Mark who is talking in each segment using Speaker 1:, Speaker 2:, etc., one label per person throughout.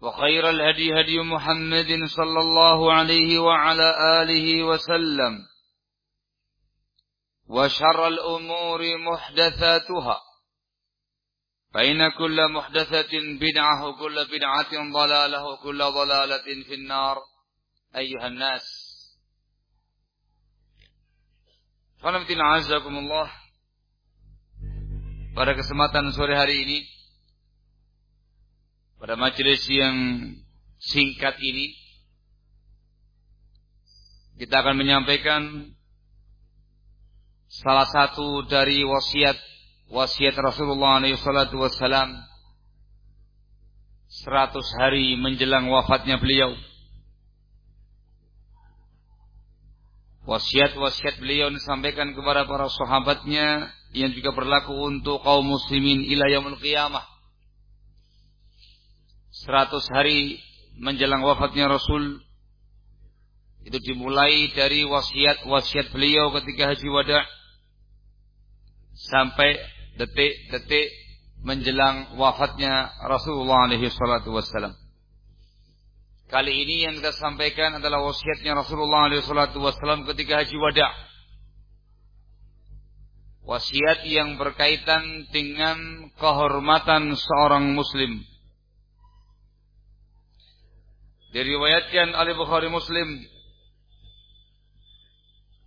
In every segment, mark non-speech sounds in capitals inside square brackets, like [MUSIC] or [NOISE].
Speaker 1: وخير الهدي هدي محمد صلى الله عليه وعلى آله وسلم وشر الأمور محدثاتها. فإن كل محدثة بدعة وكل بدعة ضلالة وكل ضلالة في النار. أيها الناس. Alhamdulillah azakumullah Pada kesempatan sore hari ini pada majelis yang singkat ini kita akan menyampaikan salah satu dari wasiat wasiat Rasulullah SAW 100 hari menjelang wafatnya beliau. Wasiat-wasiat beliau disampaikan kepada para sahabatnya yang juga berlaku untuk kaum muslimin ila yaumul qiyamah. 100 hari menjelang wafatnya Rasul itu dimulai dari wasiat-wasiat beliau ketika haji wada sampai detik-detik menjelang wafatnya Rasulullah alaihi salatu wassalam. Kali ini yang kita sampaikan adalah wasiatnya Rasulullah alaihi salatu wassalam ketika haji wada. Wasiat yang berkaitan dengan kehormatan seorang muslim Diriwayatkan oleh Bukhari Muslim.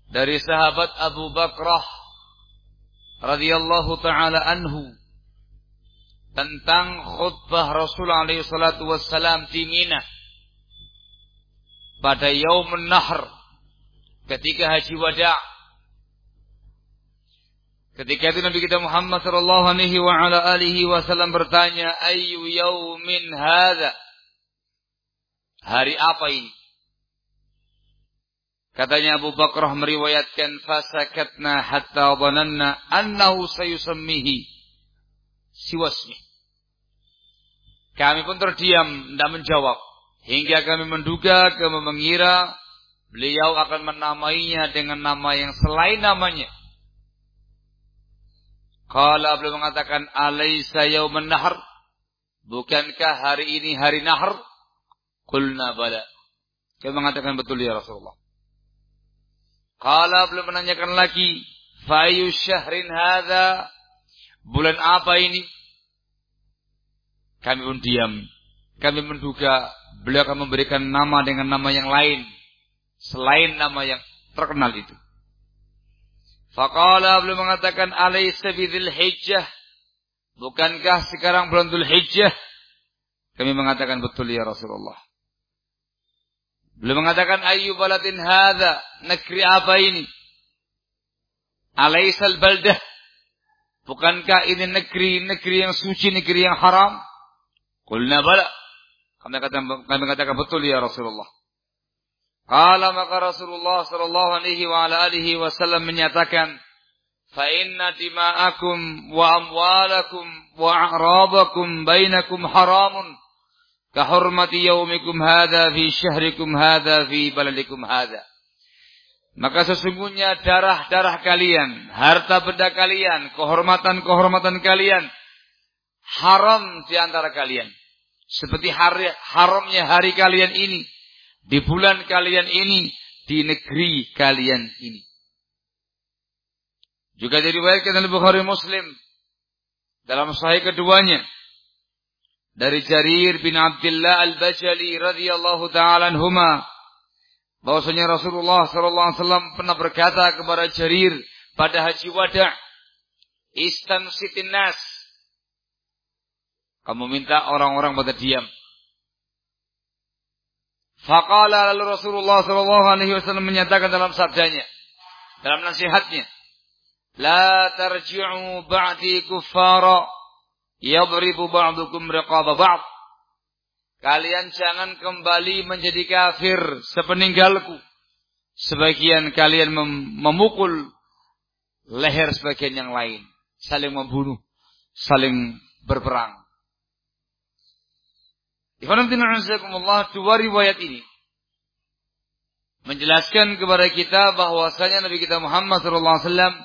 Speaker 1: Dari sahabat Abu Bakrah radhiyallahu taala anhu tentang khutbah Rasul alaihi salatu wassalam di Mina. Pada yaum nahr ketika haji wada. Ketika itu Nabi kita Muhammad sallallahu alaihi wa ala alihi wasallam bertanya ayu yaumin hadza Hari apa ini? Katanya Abu Bakrah meriwayatkan fasakatna hatta dhananna annahu sayusammihi siwasmi. Kami pun terdiam tidak menjawab hingga kami menduga kami mengira beliau akan menamainya dengan nama yang selain namanya. Kalau beliau mengatakan alaisa yaumun nahr bukankah hari ini hari nahr? Kulna bala. Kami mengatakan betul ya Rasulullah. Kala belum menanyakan lagi. Fayu syahrin hadha. Bulan apa ini? Kami pun diam. Kami menduga beliau akan memberikan nama dengan nama yang lain. Selain nama yang terkenal itu. Faqala belum mengatakan alaysa bidhil hijjah. Bukankah sekarang bulan Dhul Hijjah? Kami mengatakan betul ya Rasulullah. Beliau mengatakan ayu baladin hadza, negeri apa ini? Alaisal baldah. Bukankah ini negeri-negeri yang suci, negeri yang haram? Qulna bala. Kami katakan, kami katakan betul ya Rasulullah. Kala maka Rasulullah sallallahu alaihi wa ala alihi wasallam menyatakan, "Fa inna dima'akum wa amwalakum wa a'rabakum bainakum haramun." Kahurmati yaumikum hadha fi syahrikum hadha fi baladikum hadha. Maka sesungguhnya darah-darah kalian, harta benda kalian, kehormatan-kehormatan kalian haram di antara kalian. Seperti hari, haramnya hari kalian ini, di bulan kalian ini, di negeri kalian ini. Juga diriwayatkan oleh Bukhari Muslim dalam sahih keduanya dari Jarir bin Abdullah Al-Bajali radhiyallahu taala anhuma bahwasanya Rasulullah sallallahu alaihi wasallam pernah berkata kepada Jarir pada haji wada, "Istan sitin nas." Kamu minta orang-orang pada diam. Faqala lalu Rasulullah sallallahu alaihi wasallam menyatakan dalam sabdanya, dalam nasihatnya, "La tarji'u ba'di kuffara yadribu ba'dukum riqaba ba'd." Kalian jangan kembali menjadi kafir sepeninggalku. Sebagian kalian mem memukul leher sebagian yang lain. Saling membunuh. Saling berperang. Dua riwayat ini menjelaskan kepada kita bahwasanya Nabi kita Muhammad SAW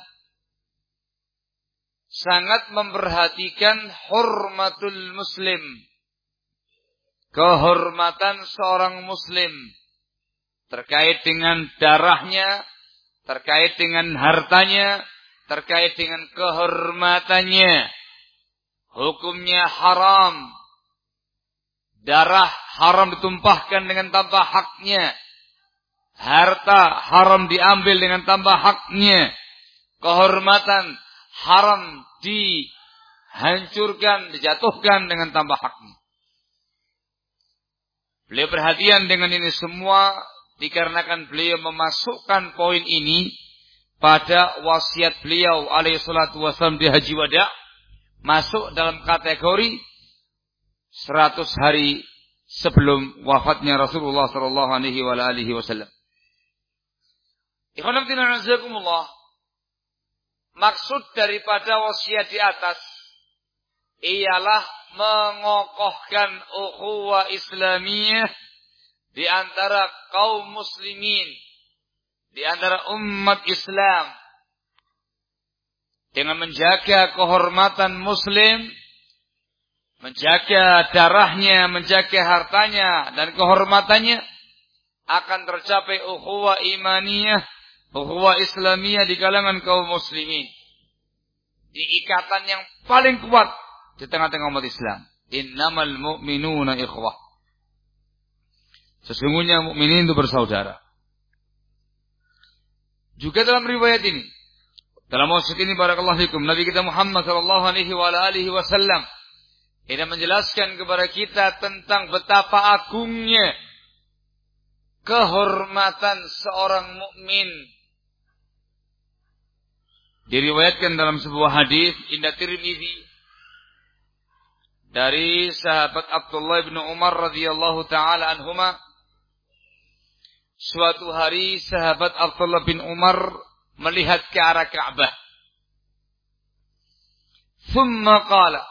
Speaker 1: sangat memperhatikan hormatul muslim kehormatan seorang muslim terkait dengan darahnya, terkait dengan hartanya, terkait dengan kehormatannya. Hukumnya haram. Darah haram ditumpahkan dengan tanpa haknya. Harta haram diambil dengan tanpa haknya. Kehormatan haram dihancurkan, dijatuhkan dengan tanpa haknya. Beliau perhatian dengan ini semua dikarenakan beliau memasukkan poin ini pada wasiat beliau alaihi salatu wasallam di haji wada masuk dalam kategori 100 hari sebelum wafatnya Rasulullah sallallahu alaihi wasallam. Maksud daripada wasiat di atas ialah mengokohkan ukhuwah Islamiyah di antara kaum muslimin, di antara umat Islam. Dengan menjaga kehormatan muslim, menjaga darahnya, menjaga hartanya dan kehormatannya akan tercapai ukhuwah imaniyah, ukhuwah Islamiyah di kalangan kaum muslimin. Di ikatan yang paling kuat di tengah-tengah umat Islam. Innamal mu'minuna ikhwah. Sesungguhnya mukminin itu bersaudara. Juga dalam riwayat ini, dalam maksud ini barakallahu fikum, Nabi kita Muhammad sallallahu alaihi wa alihi wasallam ini menjelaskan kepada kita tentang betapa agungnya kehormatan seorang mukmin. Diriwayatkan dalam sebuah hadis indah Tirmizi. Dari sahabat Abdullah bin Umar radhiyallahu taala anhuma suatu hari sahabat Abdullah bin Umar melihat ke arah Ka'bah. Thumma qala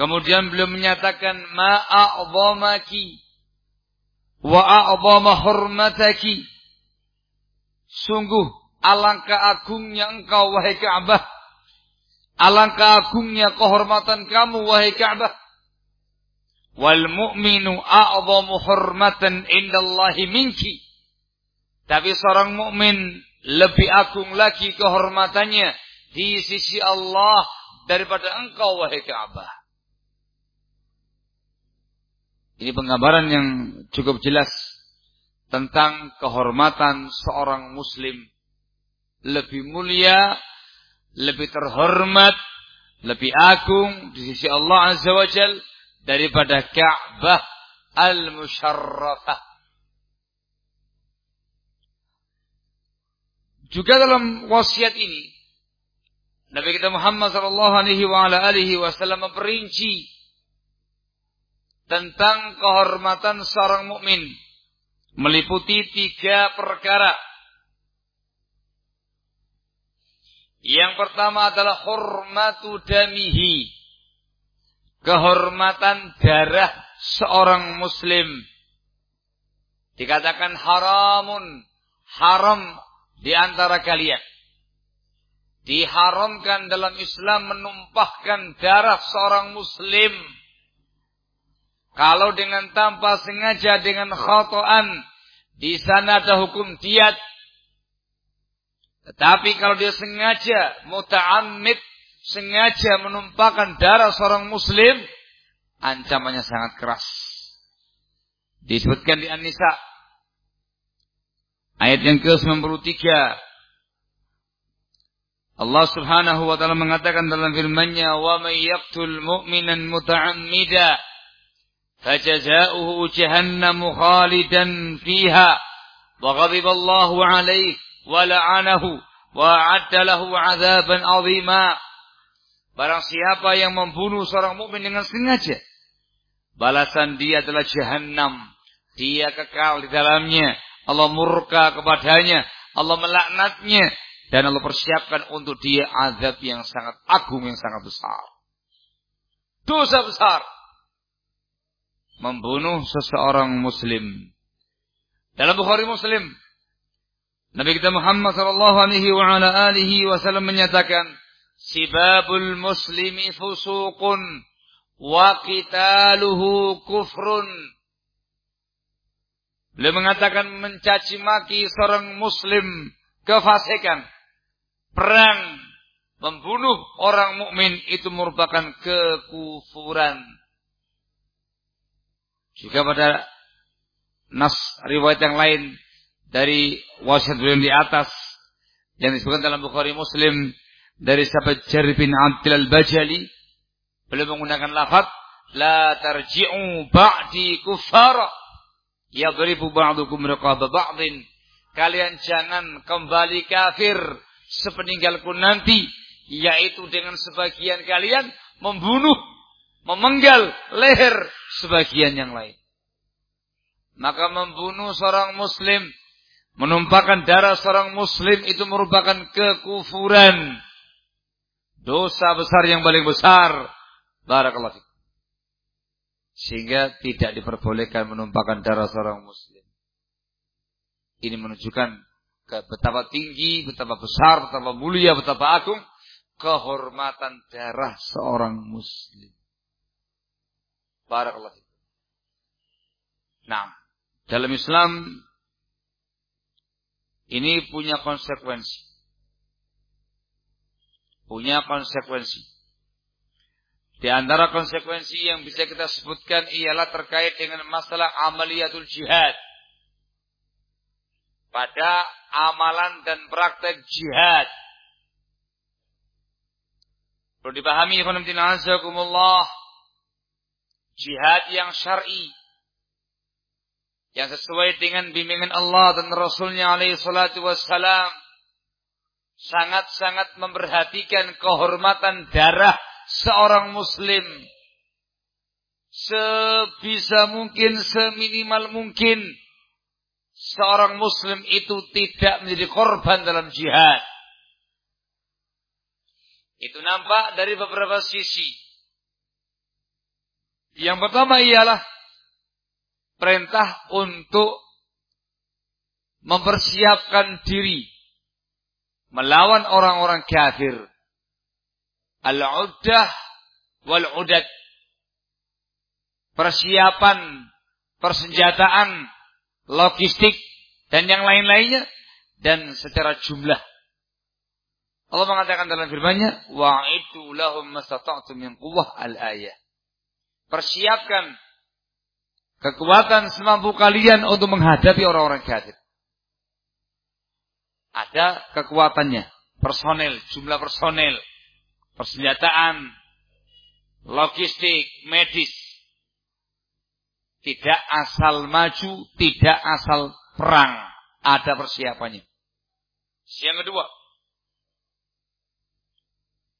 Speaker 1: kemudian beliau menyatakan ma a'dhamaki wa a'dhama hurmataki. Sungguh alangkah agungnya engkau wahai Ka'bah Alangkah agungnya kehormatan kamu wahai Ka'bah. Wal mu'minu a'zamu hurmatan indallahi minki. Tapi seorang mukmin lebih agung lagi kehormatannya di sisi Allah daripada engkau wahai Ka'bah. Ini penggambaran yang cukup jelas tentang kehormatan seorang muslim lebih mulia lebih terhormat, lebih agung di sisi Allah Azza wa Jal daripada Ka'bah al-musharrafah. Juga dalam wasiat ini Nabi kita Muhammad sallallahu alaihi wa ala alihi wasallam memperinci tentang kehormatan seorang mukmin meliputi tiga perkara Yang pertama adalah hormatu damihi. Kehormatan darah seorang muslim. Dikatakan haramun. Haram di antara kalian. Diharamkan dalam Islam menumpahkan darah seorang muslim. Kalau dengan tanpa sengaja dengan khotoan. Di sana ada hukum diat tetapi kalau dia sengaja muta'ammid, sengaja menumpahkan darah seorang muslim, ancamannya sangat keras. Disebutkan di An-Nisa. Ayat yang ke-93. Allah Subhanahu wa taala mengatakan dalam firman-Nya, "Wa may yaqtul mu'minan muta'ammida fajaza'uhu jahannamu khalidan fiha wa ghadiba Allahu 'alaihi wa la'anahu wa 'adda lahu 'adzaban 'azima." Barang siapa yang membunuh seorang mukmin dengan sengaja, balasan dia adalah jahanam. Dia kekal di dalamnya. Allah murka kepadanya. Allah melaknatnya dan Allah persiapkan untuk dia azab yang sangat agung, yang sangat besar. Dosa besar. Membunuh seseorang muslim. Dalam Bukhari Muslim, Nabi kita Muhammad sallallahu alaihi wa ala alihi wasallam menyatakan, "Sibabul muslimi fusuqun wa qitaluhu kufrun." Beliau mengatakan mencaci maki seorang muslim kefasikan perang membunuh orang mukmin itu merupakan kekufuran. Jika pada nas riwayat yang lain dari wasiat beliau di atas yang disebutkan dalam Bukhari Muslim dari sahabat Jarir bin Abdul al-Bajali beliau menggunakan lafaz la tarji'u ba'di kuffara yadribu ba'dukum riqaba ba'din. Kalian jangan kembali kafir sepeninggalku nanti yaitu dengan sebagian kalian membunuh memenggal leher sebagian yang lain. Maka membunuh seorang muslim menumpahkan darah seorang muslim itu merupakan kekufuran dosa besar yang paling besar barakallahu sehingga tidak diperbolehkan menumpahkan darah seorang muslim ini menunjukkan betapa tinggi, betapa besar, betapa mulia, betapa agung kehormatan darah seorang muslim. Barakallah. Nah, dalam Islam ini punya konsekuensi. Punya konsekuensi. Di antara konsekuensi yang bisa kita sebutkan ialah terkait dengan masalah amaliyatul jihad pada amalan dan praktek jihad. Perlu dipahami jihad yang syar'i yang sesuai dengan bimbingan Allah dan Rasulnya alaihi salatu wassalam sangat-sangat memperhatikan kehormatan darah seorang muslim sebisa mungkin seminimal mungkin seorang muslim itu tidak menjadi korban dalam jihad. Itu nampak dari beberapa sisi. Yang pertama ialah perintah untuk mempersiapkan diri melawan orang-orang kafir. Al-uddah wal-udad. Persiapan, persenjataan, logistik, dan yang lain-lainnya. Dan secara jumlah. Allah mengatakan dalam firman-Nya, "Wa'idu lahum mastata'tum min quwwah al-ayah." Persiapkan kekuatan semampu kalian untuk menghadapi orang-orang kafir. Ada kekuatannya, personel, jumlah personel, persenjataan, logistik, medis, tidak asal maju, tidak asal perang. Ada persiapannya. Yang kedua.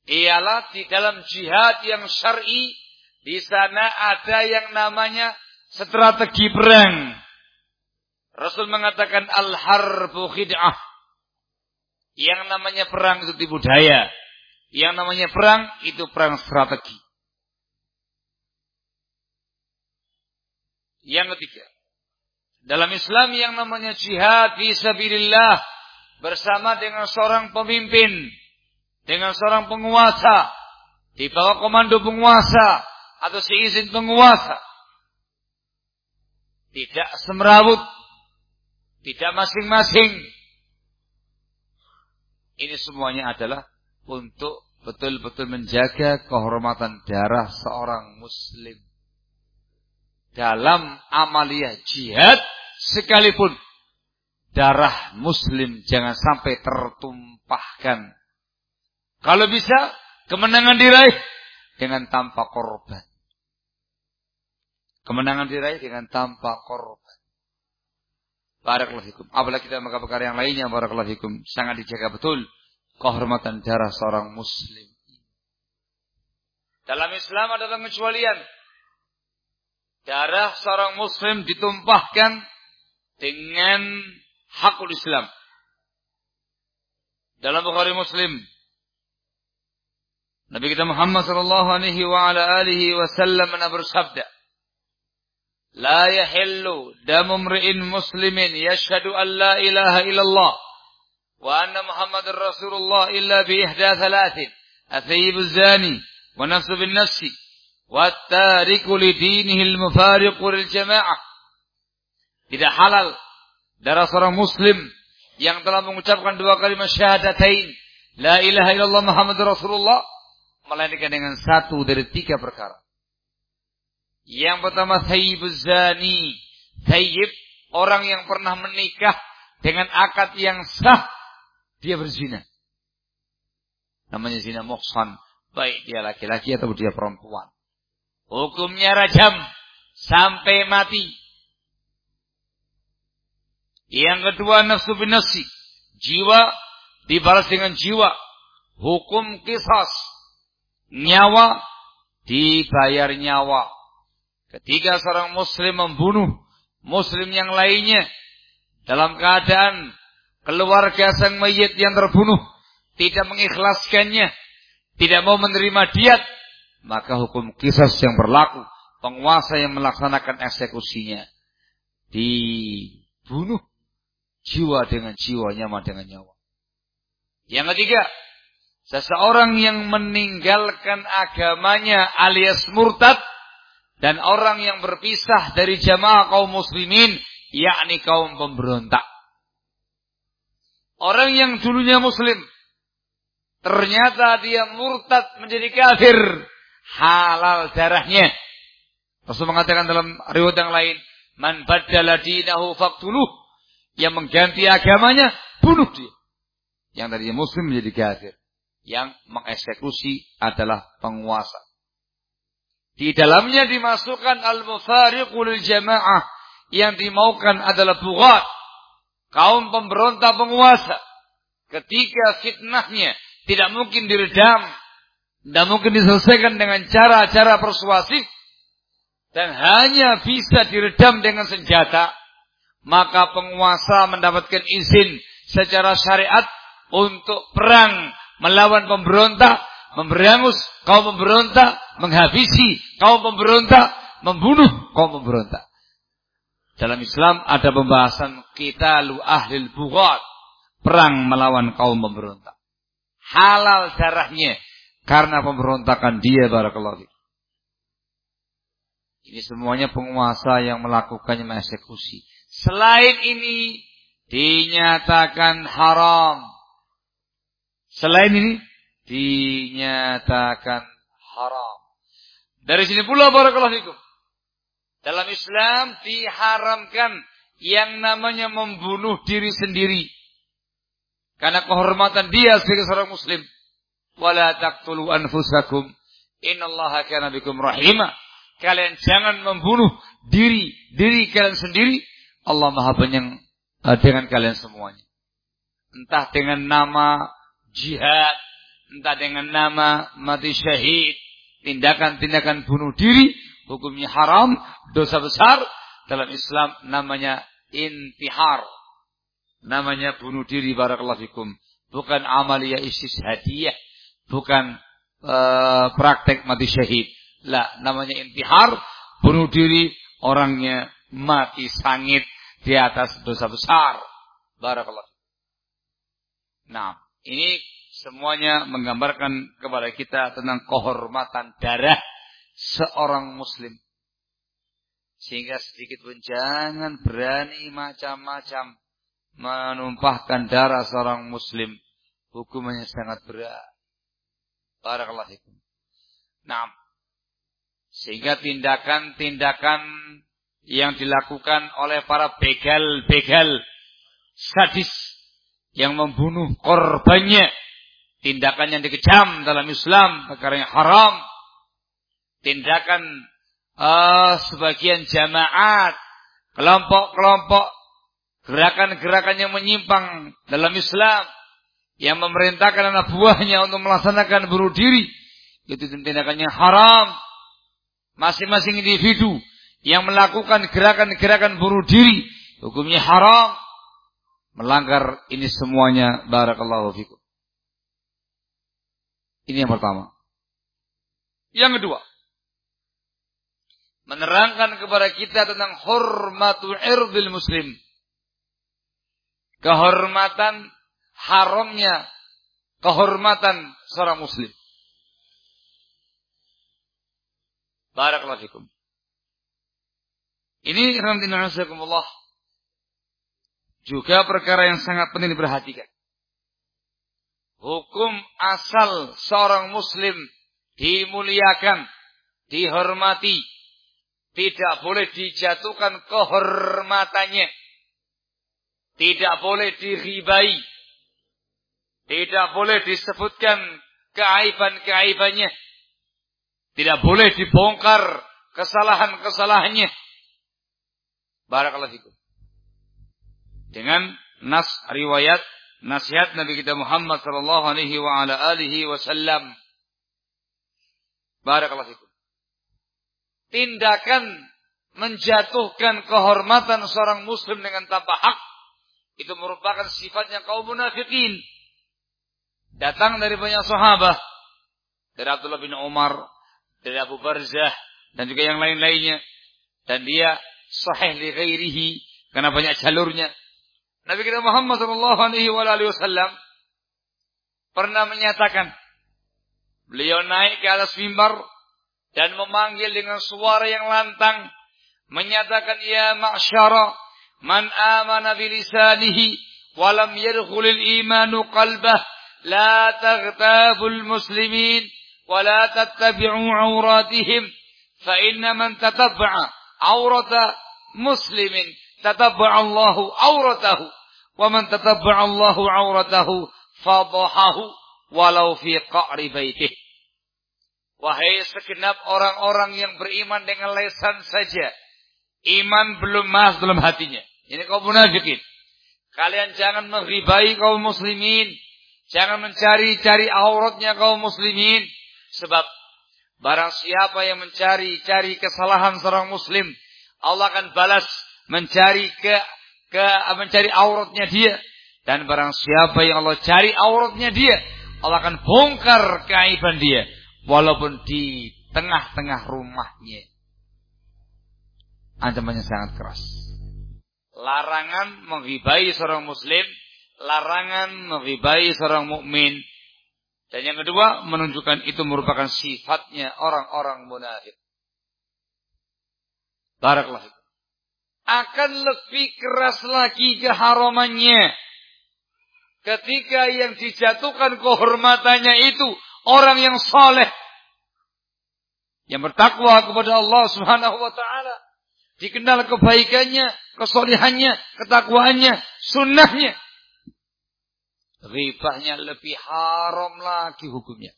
Speaker 1: Ialah di dalam jihad yang syar'i. Di sana ada yang namanya strategi perang. Rasul mengatakan al-harbu khid'ah. Yang namanya perang itu tipu daya. Yang namanya perang itu perang strategi. Yang ketiga, dalam Islam yang namanya jihad sabilillah bersama dengan seorang pemimpin, dengan seorang penguasa, di bawah komando penguasa atau seizin penguasa. Tidak semerawut, tidak masing-masing. Ini semuanya adalah untuk betul-betul menjaga kehormatan darah seorang muslim dalam amalia jihad sekalipun darah muslim jangan sampai tertumpahkan. Kalau bisa kemenangan diraih dengan tanpa korban. Kemenangan diraih dengan tanpa korban. Barakallahu fikum. Apalagi maka perkara yang lainnya barakallahu fikum sangat dijaga betul kehormatan darah seorang muslim. Dalam Islam ada pengecualian. Darah seorang muslim ditumpahkan dengan hakul Islam. Dalam Bukhari Muslim Nabi kita Muhammad sallallahu alaihi wa ala alihi wasallam bersabda Yashhadu an la ilaha illallah wa anna Muhammadar Rasulullah illa bi ihda thalathin athayyib zani wa nafsu bin nafsi wa tariku li dinihi al-mufariqu lil jamaah tidak halal darah seorang muslim yang telah mengucapkan dua kalimat syahadatain la ilaha illallah Muhammad Rasulullah melainkan dengan satu dari tiga perkara. Yang pertama thayyibuz zani, thayyib orang yang pernah menikah dengan akad yang sah dia berzina. Namanya zina muhsan, baik dia laki-laki atau dia perempuan. Hukumnya rajam sampai mati. Yang kedua nafsu bin nafsi. Jiwa dibalas dengan jiwa. Hukum kisas. Nyawa dibayar nyawa. Ketika seorang muslim membunuh muslim yang lainnya dalam keadaan keluarga sang mayit yang terbunuh tidak mengikhlaskannya, tidak mau menerima diat, maka hukum kisas yang berlaku, penguasa yang melaksanakan eksekusinya dibunuh Jiwa dengan jiwa, nyawa dengan nyawa. Yang ketiga, seseorang yang meninggalkan agamanya alias murtad dan orang yang berpisah dari jamaah kaum muslimin yakni kaum pemberontak. Orang yang dulunya muslim ternyata dia murtad menjadi kafir, halal darahnya. Rasul mengatakan dalam riwayat yang lain, "Man baddala dinahu faqtuluh." yang mengganti agamanya, bunuh dia. Yang tadinya muslim menjadi kafir. Yang mengeksekusi adalah penguasa. Di dalamnya dimasukkan al-mufariqul jamaah. Yang dimaukan adalah bugat. Kaum pemberontak penguasa. Ketika fitnahnya tidak mungkin diredam. Tidak mungkin diselesaikan dengan cara-cara persuasif. Dan hanya bisa diredam dengan senjata maka penguasa mendapatkan izin secara syariat untuk perang melawan pemberontak, memberangus kaum pemberontak, menghabisi kaum pemberontak, membunuh kaum pemberontak. Dalam Islam ada pembahasan kita lu ahlil bughat, perang melawan kaum pemberontak. Halal darahnya karena pemberontakan dia barakallahu Ini semuanya penguasa yang melakukannya mengeksekusi. Selain ini dinyatakan haram. Selain ini dinyatakan haram. Dari sini pula barakallahu fikum. Dalam Islam diharamkan yang namanya membunuh diri sendiri. Karena kehormatan dia sebagai seorang muslim. Wala taqtulu anfusakum. Innallaha kana bikum rahimah. Kalian jangan membunuh diri diri kalian sendiri Allah Maha Penyeng uh, dengan kalian semuanya. Entah dengan nama jihad, entah dengan nama mati syahid, tindakan-tindakan bunuh diri, hukumnya haram, dosa besar. Dalam Islam namanya intihar. Namanya bunuh diri barakallahu fikum. Bukan amalia hadiah, Bukan uh, praktek mati syahid. Lah, namanya intihar, bunuh diri, orangnya mati sangit di atas dosa besar. Barakallah. Nah, ini semuanya menggambarkan kepada kita tentang kehormatan darah seorang muslim. Sehingga sedikit pun jangan berani macam-macam menumpahkan darah seorang muslim. Hukumannya sangat berat. Barakallah. Nah, sehingga tindakan-tindakan yang dilakukan oleh para begal-begal sadis yang membunuh korbannya. Tindakan yang dikejam dalam Islam, perkara yang haram. Tindakan uh, sebagian jamaat, kelompok-kelompok, gerakan-gerakan yang menyimpang dalam Islam. Yang memerintahkan anak buahnya untuk melaksanakan bunuh diri. Itu tindakannya haram. Masing-masing individu yang melakukan gerakan-gerakan bunuh diri. Hukumnya haram melanggar ini semuanya barakallahu fikum. Ini yang pertama. Yang kedua, menerangkan kepada kita tentang hormatul irdil muslim. Kehormatan haramnya kehormatan seorang muslim. Barakallahu fikum. Ini rahmatullahi juga perkara yang sangat penting diperhatikan. Hukum asal seorang muslim dimuliakan, dihormati, tidak boleh dijatuhkan kehormatannya. Tidak boleh diribai. Tidak boleh disebutkan keaiban-keaibannya. Tidak boleh dibongkar kesalahan-kesalahannya. Barakallahu dengan nas riwayat nasihat Nabi kita Muhammad sallallahu alaihi wa ala alihi wasallam. Barakallahu fikum. Tindakan menjatuhkan kehormatan seorang muslim dengan tanpa hak itu merupakan sifatnya kaum munafikin. Datang dari banyak sahabat, dari Abdullah bin Umar, dari Abu Barzah dan juga yang lain-lainnya dan dia sahih li ghairihi karena banyak jalurnya Nabi kita Muhammad sallallahu alaihi wasallam pernah menyatakan beliau naik ke atas mimbar dan memanggil dengan suara yang lantang menyatakan ya ma'syara man amana bi lisanihi wa lam yadkhulil imanu qalbah la taghtabul muslimin wa la tattabi'u awratihim fa inna man tatabba'a awrata muslimin tatabba'a Allahu auratahu wa man tatabba'a Allahu auratahu fadahahu walau fi qa'ri baitih. Wahai segenap orang-orang yang beriman dengan lesan saja. Iman belum masuk dalam hatinya. Ini kaum munafikin. Kalian jangan mengribai kaum muslimin. Jangan mencari-cari auratnya kaum muslimin. Sebab barang siapa yang mencari-cari kesalahan seorang muslim. Allah akan balas mencari ke ke mencari auratnya dia. Dan barang siapa yang Allah cari auratnya dia Allah akan bongkar keaiban dia walaupun di tengah-tengah rumahnya. Ancamannya sangat keras. Larangan menghibai seorang muslim larangan menghibai seorang mukmin. Dan yang kedua menunjukkan itu merupakan sifatnya orang-orang munafik. Barakallahu akan lebih keras lagi keharamannya. Ketika yang dijatuhkan kehormatannya itu orang yang soleh. Yang bertakwa kepada Allah subhanahu wa ta'ala. Dikenal kebaikannya, kesolehannya, ketakwaannya, sunnahnya. Ribahnya lebih haram lagi hukumnya.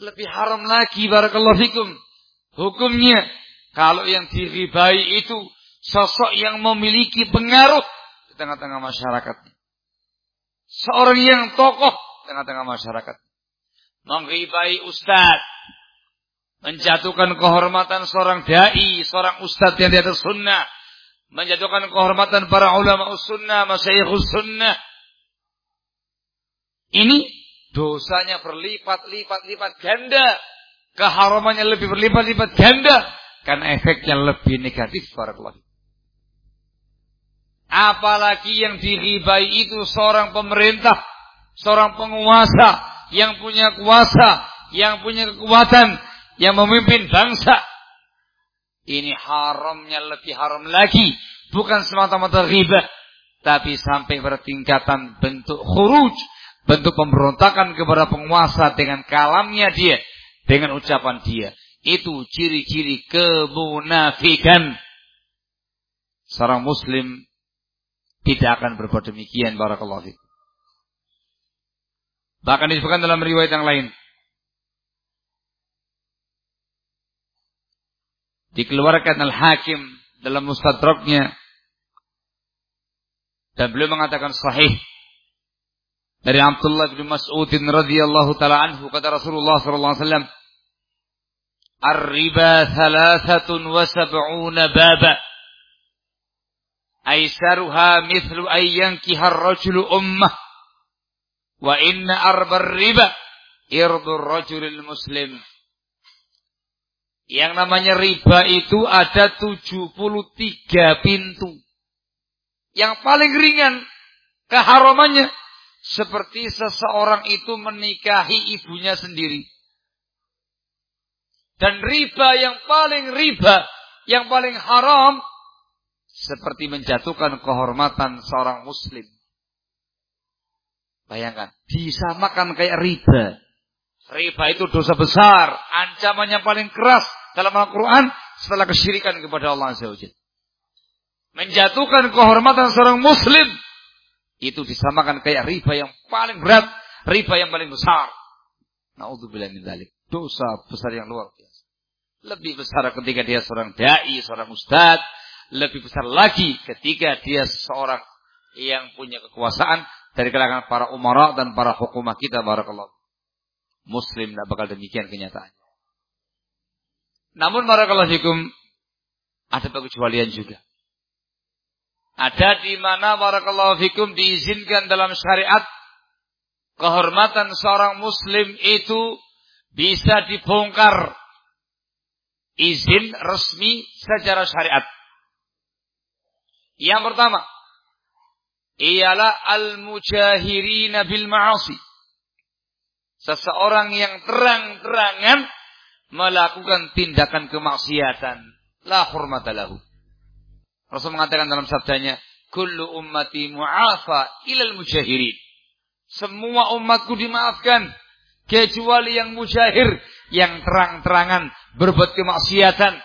Speaker 1: Lebih haram lagi barakallahu fikum. Hukumnya kalau yang diribai itu sosok yang memiliki pengaruh di tengah-tengah masyarakat. Seorang yang tokoh di tengah-tengah masyarakat. Mengribai ustaz. Menjatuhkan kehormatan seorang da'i, seorang ustaz yang di atas sunnah. Menjatuhkan kehormatan para ulama sunnah, masyayikhus sunnah. Ini dosanya berlipat-lipat-lipat ganda. Keharamannya lebih berlipat-lipat ganda karena efeknya lebih negatif barakallahu Apalagi yang diribai itu seorang pemerintah, seorang penguasa yang punya kuasa, yang punya kekuatan, yang memimpin bangsa. Ini haramnya lebih haram lagi, bukan semata-mata riba, tapi sampai bertingkatan bentuk khuruj, bentuk pemberontakan kepada penguasa dengan kalamnya dia, dengan ucapan dia. Itu ciri-ciri kemunafikan. seorang muslim tidak akan berbuat demikian barakallahu fikum. Bahkan disebutkan dalam riwayat yang lain. Dikeluarkan Al-Hakim dalam mustadraknya dan beliau mengatakan sahih dari Abdullah bin Mas'ud radhiyallahu taala anhu kata Rasulullah sallallahu alaihi wasallam Ar-riba thalathatun wa sab'una baba Aisaruha mithlu ayyankihar rajulu ummah Wa inna arbar riba irdur rajulil muslim. Yang namanya riba itu ada 73 pintu. Yang paling ringan keharamannya seperti seseorang itu menikahi ibunya sendiri. Dan riba yang paling riba, yang paling haram seperti menjatuhkan kehormatan seorang muslim. Bayangkan, disamakan kayak riba. Riba itu dosa besar, ancamannya paling keras dalam Al-Quran setelah kesyirikan kepada Allah Azza Menjatuhkan kehormatan seorang muslim itu disamakan kayak riba yang paling berat, riba yang paling besar. Nauzubillah min. Dosa besar yang luar biasa. Lebih besar ketika dia seorang dai, seorang ustadz, lebih besar lagi ketika dia seorang yang punya kekuasaan dari kalangan para umara dan para hukumah kita barakallahu. Muslim tidak bakal demikian kenyataannya. Namun barakallahu fikum ada pengecualian juga. Ada di mana barakallahu fikum diizinkan dalam syariat kehormatan seorang muslim itu bisa dibongkar izin resmi secara syariat. Yang pertama, ialah al-mujahirina bil ma'asi. Seseorang yang terang-terangan melakukan tindakan kemaksiatan. La hurmata lahu. Rasul mengatakan dalam sabdanya, Kullu ummati mu'afa ilal mujahirin. Semua umatku dimaafkan. Kecuali yang mujahir. Yang terang-terangan berbuat kemaksiatan.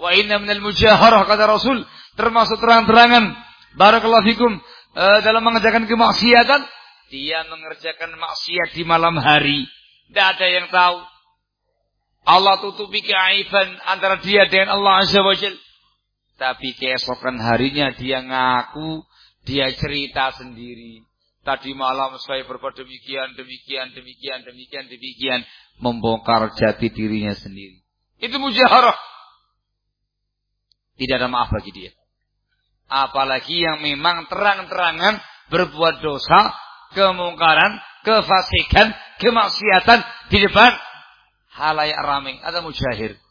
Speaker 1: Wa inna minal mujaharah kata Rasul. Termasuk terang-terangan. Barakallahu fikum uh, dalam mengerjakan kemaksiatan, dia mengerjakan maksiat di malam hari. Tidak ada yang tahu. Allah tutupi keaiban antara dia dengan Allah Azza wa Jal. Tapi keesokan harinya dia ngaku, dia cerita sendiri. Tadi malam saya berbuat demikian, demikian, demikian, demikian, demikian. Membongkar jati dirinya sendiri. Itu mujaharah. Tidak ada maaf bagi dia. Apalagi yang memang terang-terangan berbuat dosa, kemungkaran, kefasikan, kemaksiatan di depan halayak ramai. Ada mujahir.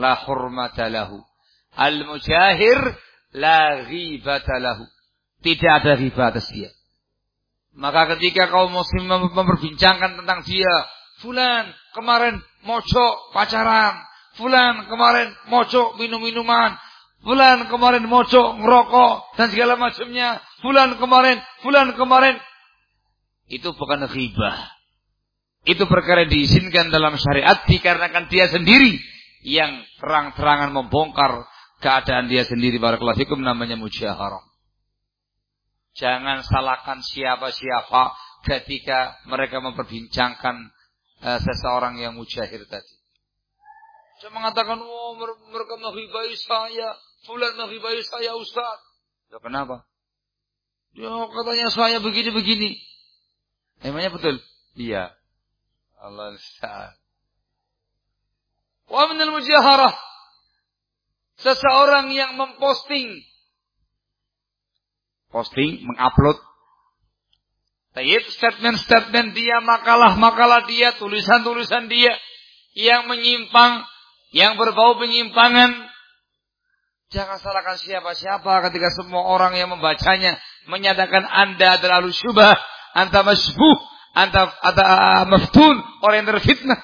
Speaker 1: La hurmata lahu. Al-mujahir la ghibata lahu. Tidak ada ghibah atas dia. Maka ketika kaum muslim memperbincangkan tentang dia, Fulan kemarin mocok pacaran, Fulan kemarin mocok minum-minuman, Bulan kemarin mocok, ngerokok, dan segala macamnya. Bulan kemarin, bulan kemarin. Itu bukan ghibah. Itu perkara diizinkan dalam syariat dikarenakan dia sendiri yang terang-terangan membongkar keadaan dia sendiri. Barakallahu fikum namanya mujaharah. Jangan salahkan siapa-siapa ketika mereka memperbincangkan uh, seseorang yang mujahir tadi. Saya mengatakan, oh mereka menghibai saya. Fulan menghibai saya Ustaz. Ya, kenapa? Ya katanya saya begini-begini. Emangnya betul? Iya. Allah Ustaz. Wa minal mujaharah. Seseorang yang memposting. Posting, mengupload. Tayyip statement-statement dia, makalah-makalah dia, tulisan-tulisan dia. Yang menyimpang, yang berbau penyimpangan. Jangan salahkan siapa-siapa ketika semua orang yang membacanya menyatakan Anda adalah syubah, Anda masbuh, Anda, anda uh, maftun, orang yang terfitnah.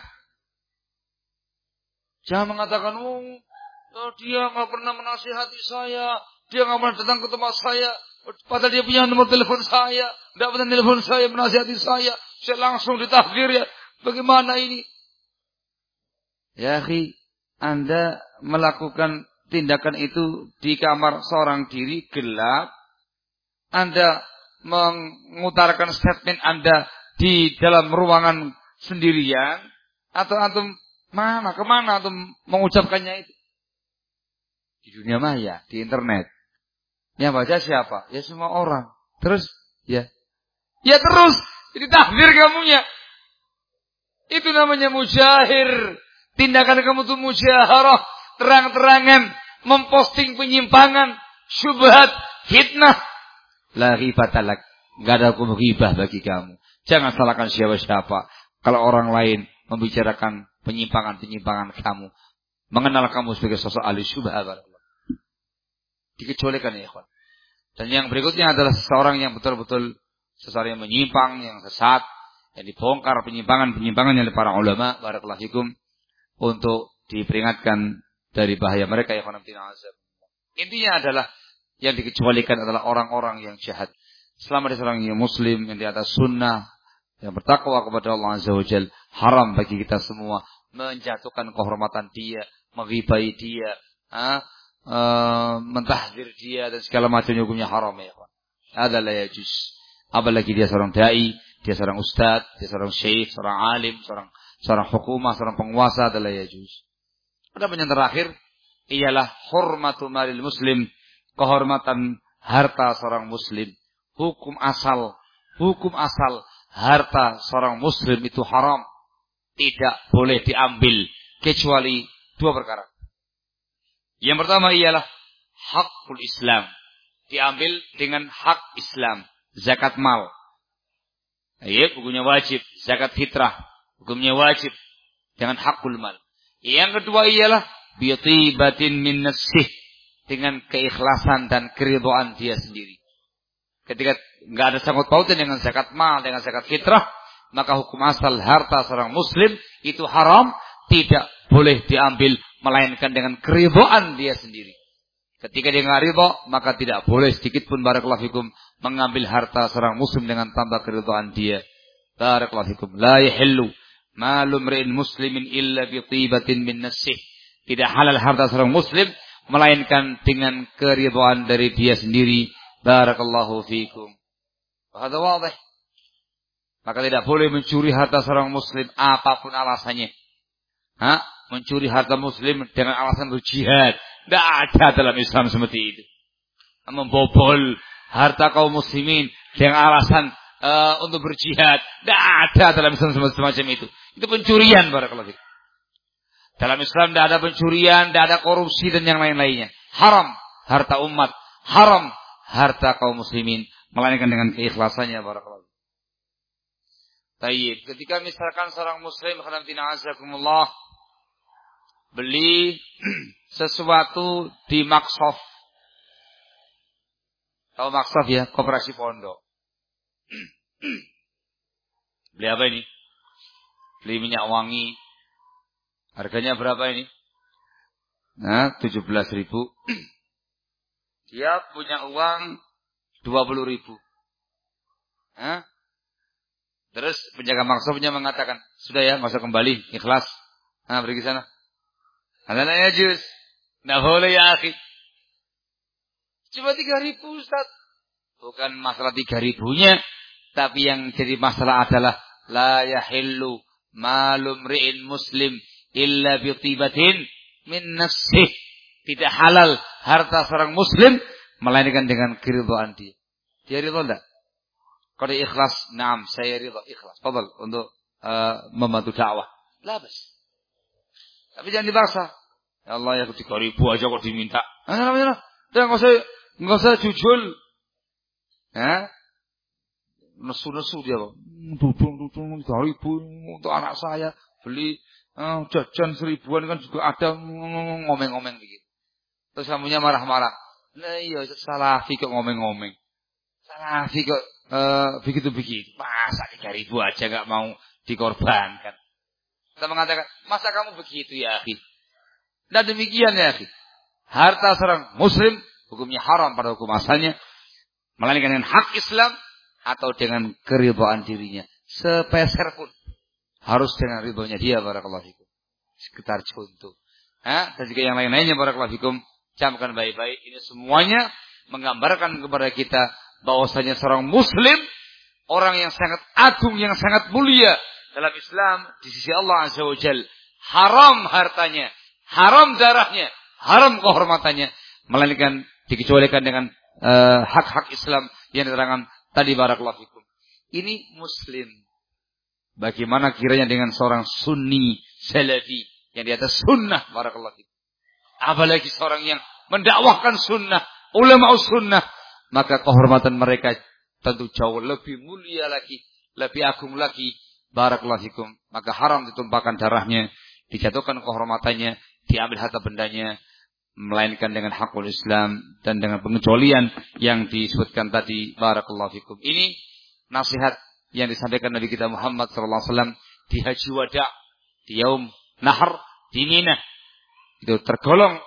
Speaker 1: Jangan mengatakan, oh dia nggak pernah menasihati saya, dia nggak pernah datang ke tempat saya, padahal dia punya nomor telepon saya, tidak pernah telepon saya menasihati saya, saya langsung ditahdir ya. Bagaimana ini? Ya, Anda melakukan tindakan itu di kamar seorang diri gelap, Anda mengutarakan statement Anda di dalam ruangan sendirian, atau antum mana, ke mana antum mengucapkannya itu? Di dunia maya, di internet. Yang baca siapa? Ya semua orang. Terus, ya. Ya terus, jadi takdir kamunya. Itu namanya mujahir. Tindakan kamu itu mujaharah. Terang-terangan. Memposting penyimpangan. Syubhat. Fitnah. La ribatalak. Gak ada hukum ribah bagi kamu. Jangan salahkan siapa-siapa. Kalau orang lain membicarakan penyimpangan-penyimpangan kamu. Mengenal kamu sebagai sosok ahli syubhat. Dikecualikan ya ikhwan. Dan yang berikutnya adalah seseorang yang betul-betul seseorang yang menyimpang, yang sesat, yang dibongkar penyimpangan-penyimpangan oleh para ulama barakallahu fikum untuk diperingatkan dari bahaya mereka yang azab. Intinya adalah yang dikecualikan adalah orang-orang yang jahat. Selama dia seorang yang muslim yang di atas sunnah yang bertakwa kepada Allah Azza wa Jal, haram bagi kita semua menjatuhkan kehormatan dia, menghibai dia, ha? Eh, mentahdir dia dan segala macam hukumnya haram ya. Adalah ya juz. Apalagi dia seorang dai, dia seorang ustadz, dia seorang syekh, seorang alim, seorang seorang hukumah, seorang penguasa adalah yajuz. Ada yang terakhir ialah hormatu malil muslim, kehormatan harta seorang muslim. Hukum asal, hukum asal harta seorang muslim itu haram. Tidak boleh diambil kecuali dua perkara. Yang pertama ialah hakul Islam. Diambil dengan hak Islam. Zakat mal. Iya, hukumnya wajib. Zakat fitrah. Hukumnya wajib. Dengan hakul mal. Yang kedua ialah biatibatin min. Dengan keikhlasan dan keridoan dia sendiri. Ketika nggak ada sangkut pautan dengan zakat mal, dengan zakat fitrah, maka hukum asal harta seorang muslim itu haram, tidak boleh diambil melainkan dengan keridoan dia sendiri. Ketika dia nggak maka tidak boleh sedikit pun barakallahu fikum mengambil harta seorang muslim dengan tanpa keridhaan dia. Barakallahu fikum. La yahillu malu mri'in muslimin illa bi tibatin min nasih. Tidak halal harta seorang muslim melainkan dengan keridhaan dari dia sendiri. Barakallahu fikum. Hadza wadih. Maka tidak boleh mencuri harta seorang muslim apa pun alasannya. Ha? Mencuri harta muslim dengan alasan berjihad tidak ada dalam Islam seperti itu. Membobol harta kaum muslimin dengan alasan uh, untuk berjihad. Tidak ada dalam Islam semacam itu. Itu pencurian barakallahu Dalam Islam tidak ada pencurian, tidak ada korupsi dan yang lain-lainnya. Haram harta umat, haram harta kaum muslimin melainkan dengan keikhlasannya barakallahu Tayyib. Ketika misalkan seorang muslim khana azakumullah beli [CLEARS THROAT] sesuatu di Maksof. Tahu Maksof ya, koperasi pondok. [CLEARS THROAT] Beli apa ini? Beli minyak wangi. Harganya berapa ini? Nah, 17 ribu. [CLEARS THROAT] Dia punya uang 20 ribu. Hah? Terus penjaga maksofnya mengatakan, sudah ya, nggak usah kembali, ikhlas. Nah, pergi sana. Ada nanya jus. Tidak boleh ya akhi. Cuma tiga ribu Ustaz. Bukan masalah tiga ribunya. Tapi yang jadi masalah adalah. La yahillu malum ri'in muslim illa bitibatin min nafsih. Tidak halal harta seorang muslim. Melainkan dengan keridhaan dia. Dia ridho tidak? Kalau ikhlas, naam, saya ridho, ikhlas. Fadal, untuk uh, membantu dakwah. Labas. Tapi jangan dipaksa. Ya Allah ya tiga ribu aja kok diminta. Nah, namanya Tidak nggak usah nggak usah jujul. Ya. Nesu-nesu dia kok. Dudung-dudung tiga ribu untuk anak saya beli uh, jajan seribuan kan juga ada ngomeng-ngomeng begitu. Terus kamunya marah-marah. Nah iya salafi kok ngomeng-ngomeng. Salafi kok uh, begitu-begitu. Masa tiga ribu aja nggak mau dikorbankan. Kita mengatakan, masa kamu begitu ya, akhi? Dan demikian ya, harta seorang muslim hukumnya haram pada hukum asalnya. Melainkan dengan hak Islam atau dengan keridhaan dirinya. Sepeser pun. Harus dengan ridhonya dia barakallahu fikum. Sekitar contoh. Ha? Dan juga yang lain-lainnya barakallahu fikum. Camkan baik-baik. Ini semuanya menggambarkan kepada kita bahwasanya seorang muslim orang yang sangat agung, yang sangat mulia dalam Islam di sisi Allah Azza wa Jal. Haram hartanya, haram darahnya, haram kehormatannya, melainkan dikecualikan dengan eh, hak-hak uh, Islam yang diterangkan tadi barakallahu fikum. Ini muslim. Bagaimana kiranya dengan seorang sunni salafi yang di atas sunnah barakallahu fikum. Apalagi seorang yang mendakwahkan sunnah, ulama sunnah, maka kehormatan mereka tentu jauh lebih mulia lagi, lebih agung lagi. Barakallahu fikum. Maka haram ditumpahkan darahnya, dijatuhkan kehormatannya, diambil harta bendanya, melainkan dengan hakul Islam dan dengan pengecualian yang disebutkan tadi. Barakallahu fikum. Ini nasihat yang disampaikan Nabi kita Muhammad SAW di Haji Wada, di Yaum Nahar, di Mina. Itu tergolong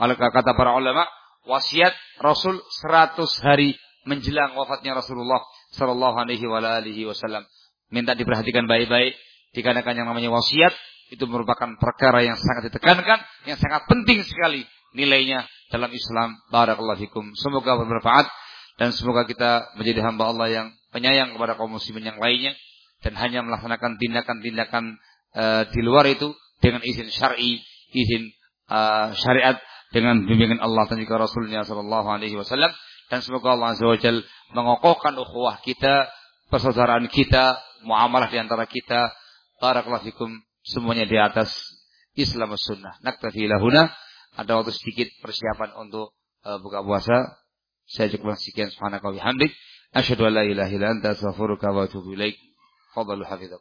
Speaker 1: oleh kata para ulama wasiat Rasul 100 hari menjelang wafatnya Rasulullah Sallallahu Alaihi Wasallam. Minta diperhatikan baik-baik. Dikarenakan yang namanya wasiat itu merupakan perkara yang sangat ditekankan, yang sangat penting sekali nilainya dalam Islam. Barakallahu fikum. Semoga bermanfaat dan semoga kita menjadi hamba Allah yang penyayang kepada kaum muslimin yang lainnya dan hanya melaksanakan tindakan-tindakan uh, di luar itu dengan izin syar'i, izin uh, syariat dengan bimbingan Allah dan juga Rasulnya Shallallahu Alaihi Wasallam dan semoga Allah Azza Wajal mengokohkan ukhuwah kita, persaudaraan kita, muamalah di antara kita. Barakallahu fikum semuanya di atas Islam sunnah. Naktafi lahuna. Ada waktu sedikit persiapan untuk uh, buka puasa. Saya cukup sekian subhanaka wa bihamdik. Asyhadu an la ilaha illa anta astaghfiruka wa atubu ilaik. Fadhalu hafizak.